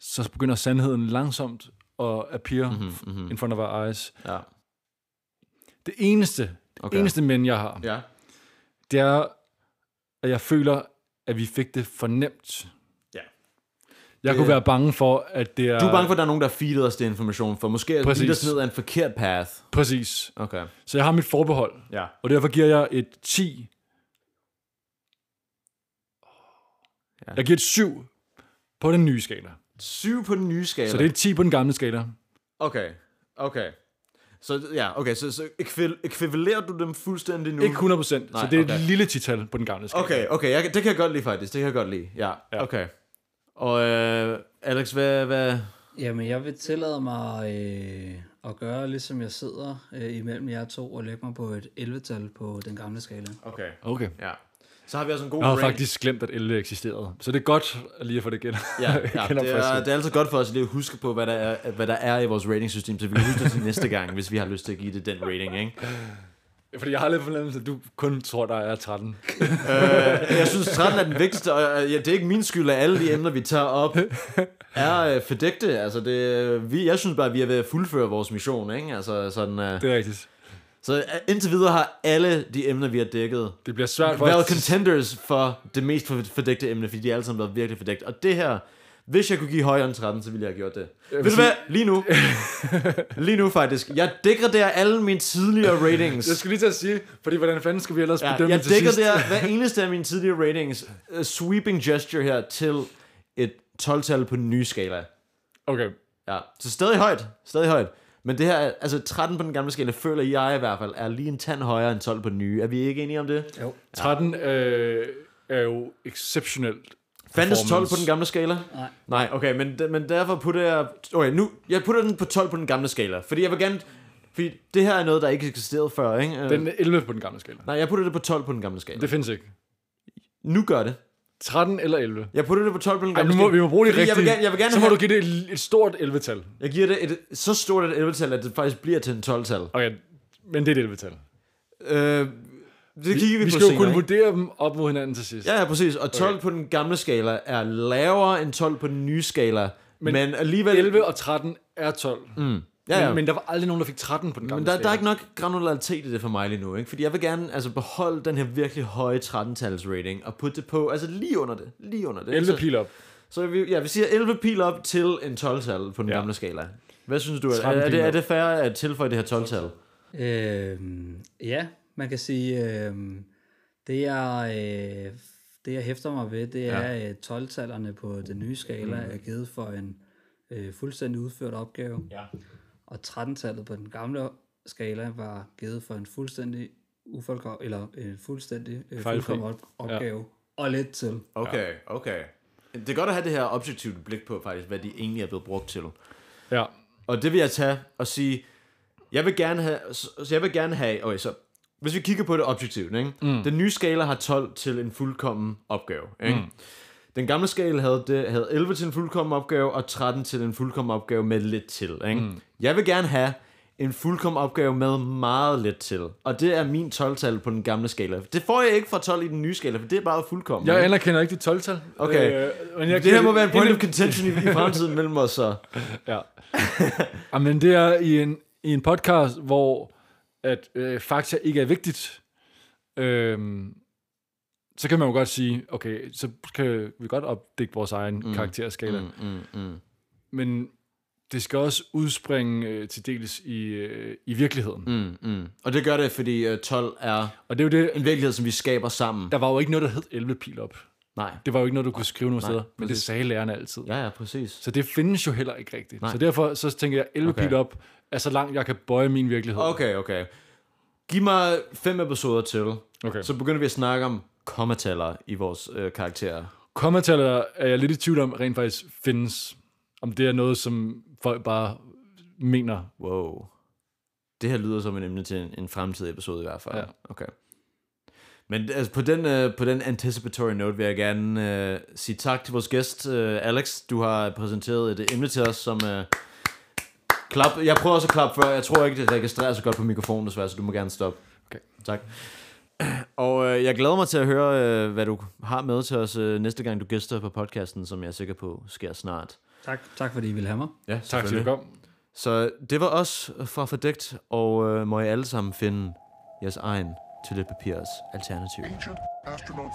så begynder sandheden langsomt at appear Mhm, mm-hmm, mhm. in front of our eyes. Ja. Det eneste, okay. Okay. eneste men, jeg har, Ja. det er, at jeg føler, at vi fik det for nemt. Ja. Jeg Det- kunne være bange for, at det er... Du er bange for, at der er nogen, der feedet os det information, for måske er det ned ad en forkert path. Præcis. Okay. Så jeg har mit forbehold. Ja. Og derfor giver jeg et 10. Ja. Jeg giver et 7 på den nye skala. 7 på den nye skala. Så det er 10 på den gamle skala. Okay, okay. Så ja, okay, så, så ekvi- ekvivalerer du dem fuldstændig nu? Ikke 100 procent, så det er okay. et lille tital på den gamle skala. Okay, okay, jeg, det kan jeg godt lide faktisk. Det kan jeg godt lide. Ja, Ja. okay. Og øh, Alex, hvad, hvad... Jamen, jeg vil tillade mig øh, at gøre, ligesom jeg sidder øh, imellem jer to, og lægge mig på et 11-tal på den gamle skala. Okay, Okay. ja. Så har vi også en god Jeg havde range. faktisk glemt, at 11 eksisterede. Så det er godt at lige at få det igen. Ja, ja det, er, det er altid godt for os lige at huske på, hvad der er, hvad der er i vores ratingsystem, så vi kan huske det til næste gang, hvis vi har lyst til at give det den rating, ikke? Fordi jeg har lidt fornemmelse, at du kun tror, der er 13. Øh, jeg synes, 13 er den vigtigste, og øh, ja, det er ikke min skyld, at alle de emner, vi tager op, er øh, fordægte. Altså, det, vi, jeg synes bare, at vi er ved at fuldføre vores mission, ikke? Altså, sådan, øh, Det er rigtigt. Så øh, indtil videre har alle de emner, vi har dækket, Det bliver svært for været contenders for det mest for- fordækte emne, fordi de har alle sammen været virkelig fordækt. Og det her, hvis jeg kunne give højere end 13, så ville jeg have gjort det. Ved du hvad? Lige nu. Lige nu faktisk. Jeg degraderer alle mine tidligere ratings. Jeg skulle lige til at sige, fordi hvordan fanden skal vi ellers Ja, bedømme jeg til sidst? degraderer hver eneste af mine tidligere ratings, uh, sweeping gesture her, til et 12-tal på den nye skala. Okay. Ja, så stadig højt. Stadig højt. Men det her, er- altså 13 på den gamle skala, føler jeg i hvert fald, er lige en tand højere end 12 på den nye. Er vi ikke enige om det? Jo. 13 øh, er jo exceptionelt. Fandtes 12 performance. på den gamle skala? Nej. Nej, okay, men, men derfor putter jeg... Okay, nu, jeg putter den på 12 på den gamle skala, fordi jeg vil gerne... Fordi det her er noget, der ikke eksisterede før, ikke? Øh, Den er 11 på den gamle skala. Nej, jeg putter det på 12 på den gamle skala. Det findes ikke. Nu gør det. 13 eller 11. Jeg putter det på 12 på den Ej, nu må, vi må bruge det rigtigt. Jeg vil gerne, jeg vil gerne så må have, du give det et, et stort 11-tal. Jeg giver det et, så stort et 11-tal, at det faktisk bliver til en 12-tal. Okay, men det er et 11-tal. Øh, det kigger vi, Vi på skal jo senere, kunne ikke? vurdere dem op mod hinanden til sidst. Ja, ja, præcis. Og 12 Okay. på den gamle skala er lavere end 12 på den nye skala. Men, Men men alligevel... 11 og 13 er 12. Mm. Ja, ja. Men, men der var aldrig nogen, der fik 13 på den gamle Men der, der er ikke nok granularitet i det for mig lige nu, ikke? Fordi jeg vil gerne altså, beholde den her virkelig høje 13-tals rating og putte det på, altså lige under det, lige under det. ikke? 11 så, pil op. så vi, ja, vi siger 11 pil op til en 12-tal på den Ja. ja. gamle skala. Hvad synes du? Er, 13 er, det, er det fair at tilføje det her 12-tal? Øh, ja, man kan sige, øh, det jeg, øh, det jeg hæfter mig ved, det er, at 12-tallerne på den nye skala er givet for en øh, fuldstændig udført opgave, Ja. Og 13-tallet på den gamle skala var givet for en fuldstændig ufuldkom, eller en fuldstændig øh, fuldkommen op- opgave, og lidt til. Okay, okay. Det er godt at have det her objektivt blik på, faktisk, hvad de egentlig er blevet brugt til. Ja. Og det vil jeg tage og sige, jeg vil gerne have, så så jeg vil gerne have, okay, så hvis vi kigger på det objektivt, ikke? Mm. den nye skala har 12 til en fuldkommen opgave. Ikke? Mm. Den gamle skala havde, det, havde 11 til en fuldkommen opgave, og 13 til en fuldkommen opgave med lidt til. Ikke? Mm. Jeg vil gerne have en fuldkommen opgave med meget lidt til. Og det er min 12-tal på den gamle skala. Det får jeg ikke fra 12 i den nye skala, for det er bare fuldkommen. Jeg ikke? anerkender ikke dit 12-tal. Okay. Øh, men jeg det her må være en point of contention i, i fremtiden mellem os, så. Ja. Jamen, det er i en, i en podcast, hvor at øh, fakta ikke er vigtigt, øhm, så kan man jo godt sige, okay, så kan vi godt opdække vores egen mm. karakterskala. Mm. Mm, mm. Men det skal også udspringe øh, til dels i, øh, i virkeligheden. Mm. Mm. Og det gør det, fordi uh, 12 er Og det er jo det, en virkelighed, som vi skaber sammen. der var jo ikke noget, der hed 11 pil op. Nej. Det var jo ikke noget, du kunne skrive nogen steder, men det sagde lærerne altid. Ja, ja, præcis. Så det findes jo heller ikke rigtigt. Nej. Så derfor så tænker jeg, 11 okay. Okay. pil op er så langt, jeg kan bøje min virkelighed. Okay, okay. Giv mig fem episoder til, okay. så begynder vi at snakke om kommataller i vores øh, karakterer. Kommentarer er jeg lidt i tvivl om, rent faktisk findes. Om det er noget, som folk bare mener. Wow. Det her lyder som en emne til en, en fremtidig episode i hvert fald. Ja. Okay. Men altså, på, den, øh, på den anticipatory note vil jeg gerne øh, sige tak til vores gæst, øh, Alex. Du har præsenteret et emne til os, som... Øh, klap. Jeg prøver også at klappe før. Jeg tror ikke, det registrerer så godt på mikrofonen, desværre, så du må gerne stoppe. Okay. Tak. Og øh, jeg glæder mig til at høre, øh, hvad du har med til os øh, næste gang, du gæster på podcasten, som jeg er sikker på sker snart. Tak, tak fordi I ville have mig. Ja, Tak fordi du kom. Så det var os fra Fordækt, og øh, må I alle sammen finde jeres egen toiletpapirs alternativ. Ancient astronaut.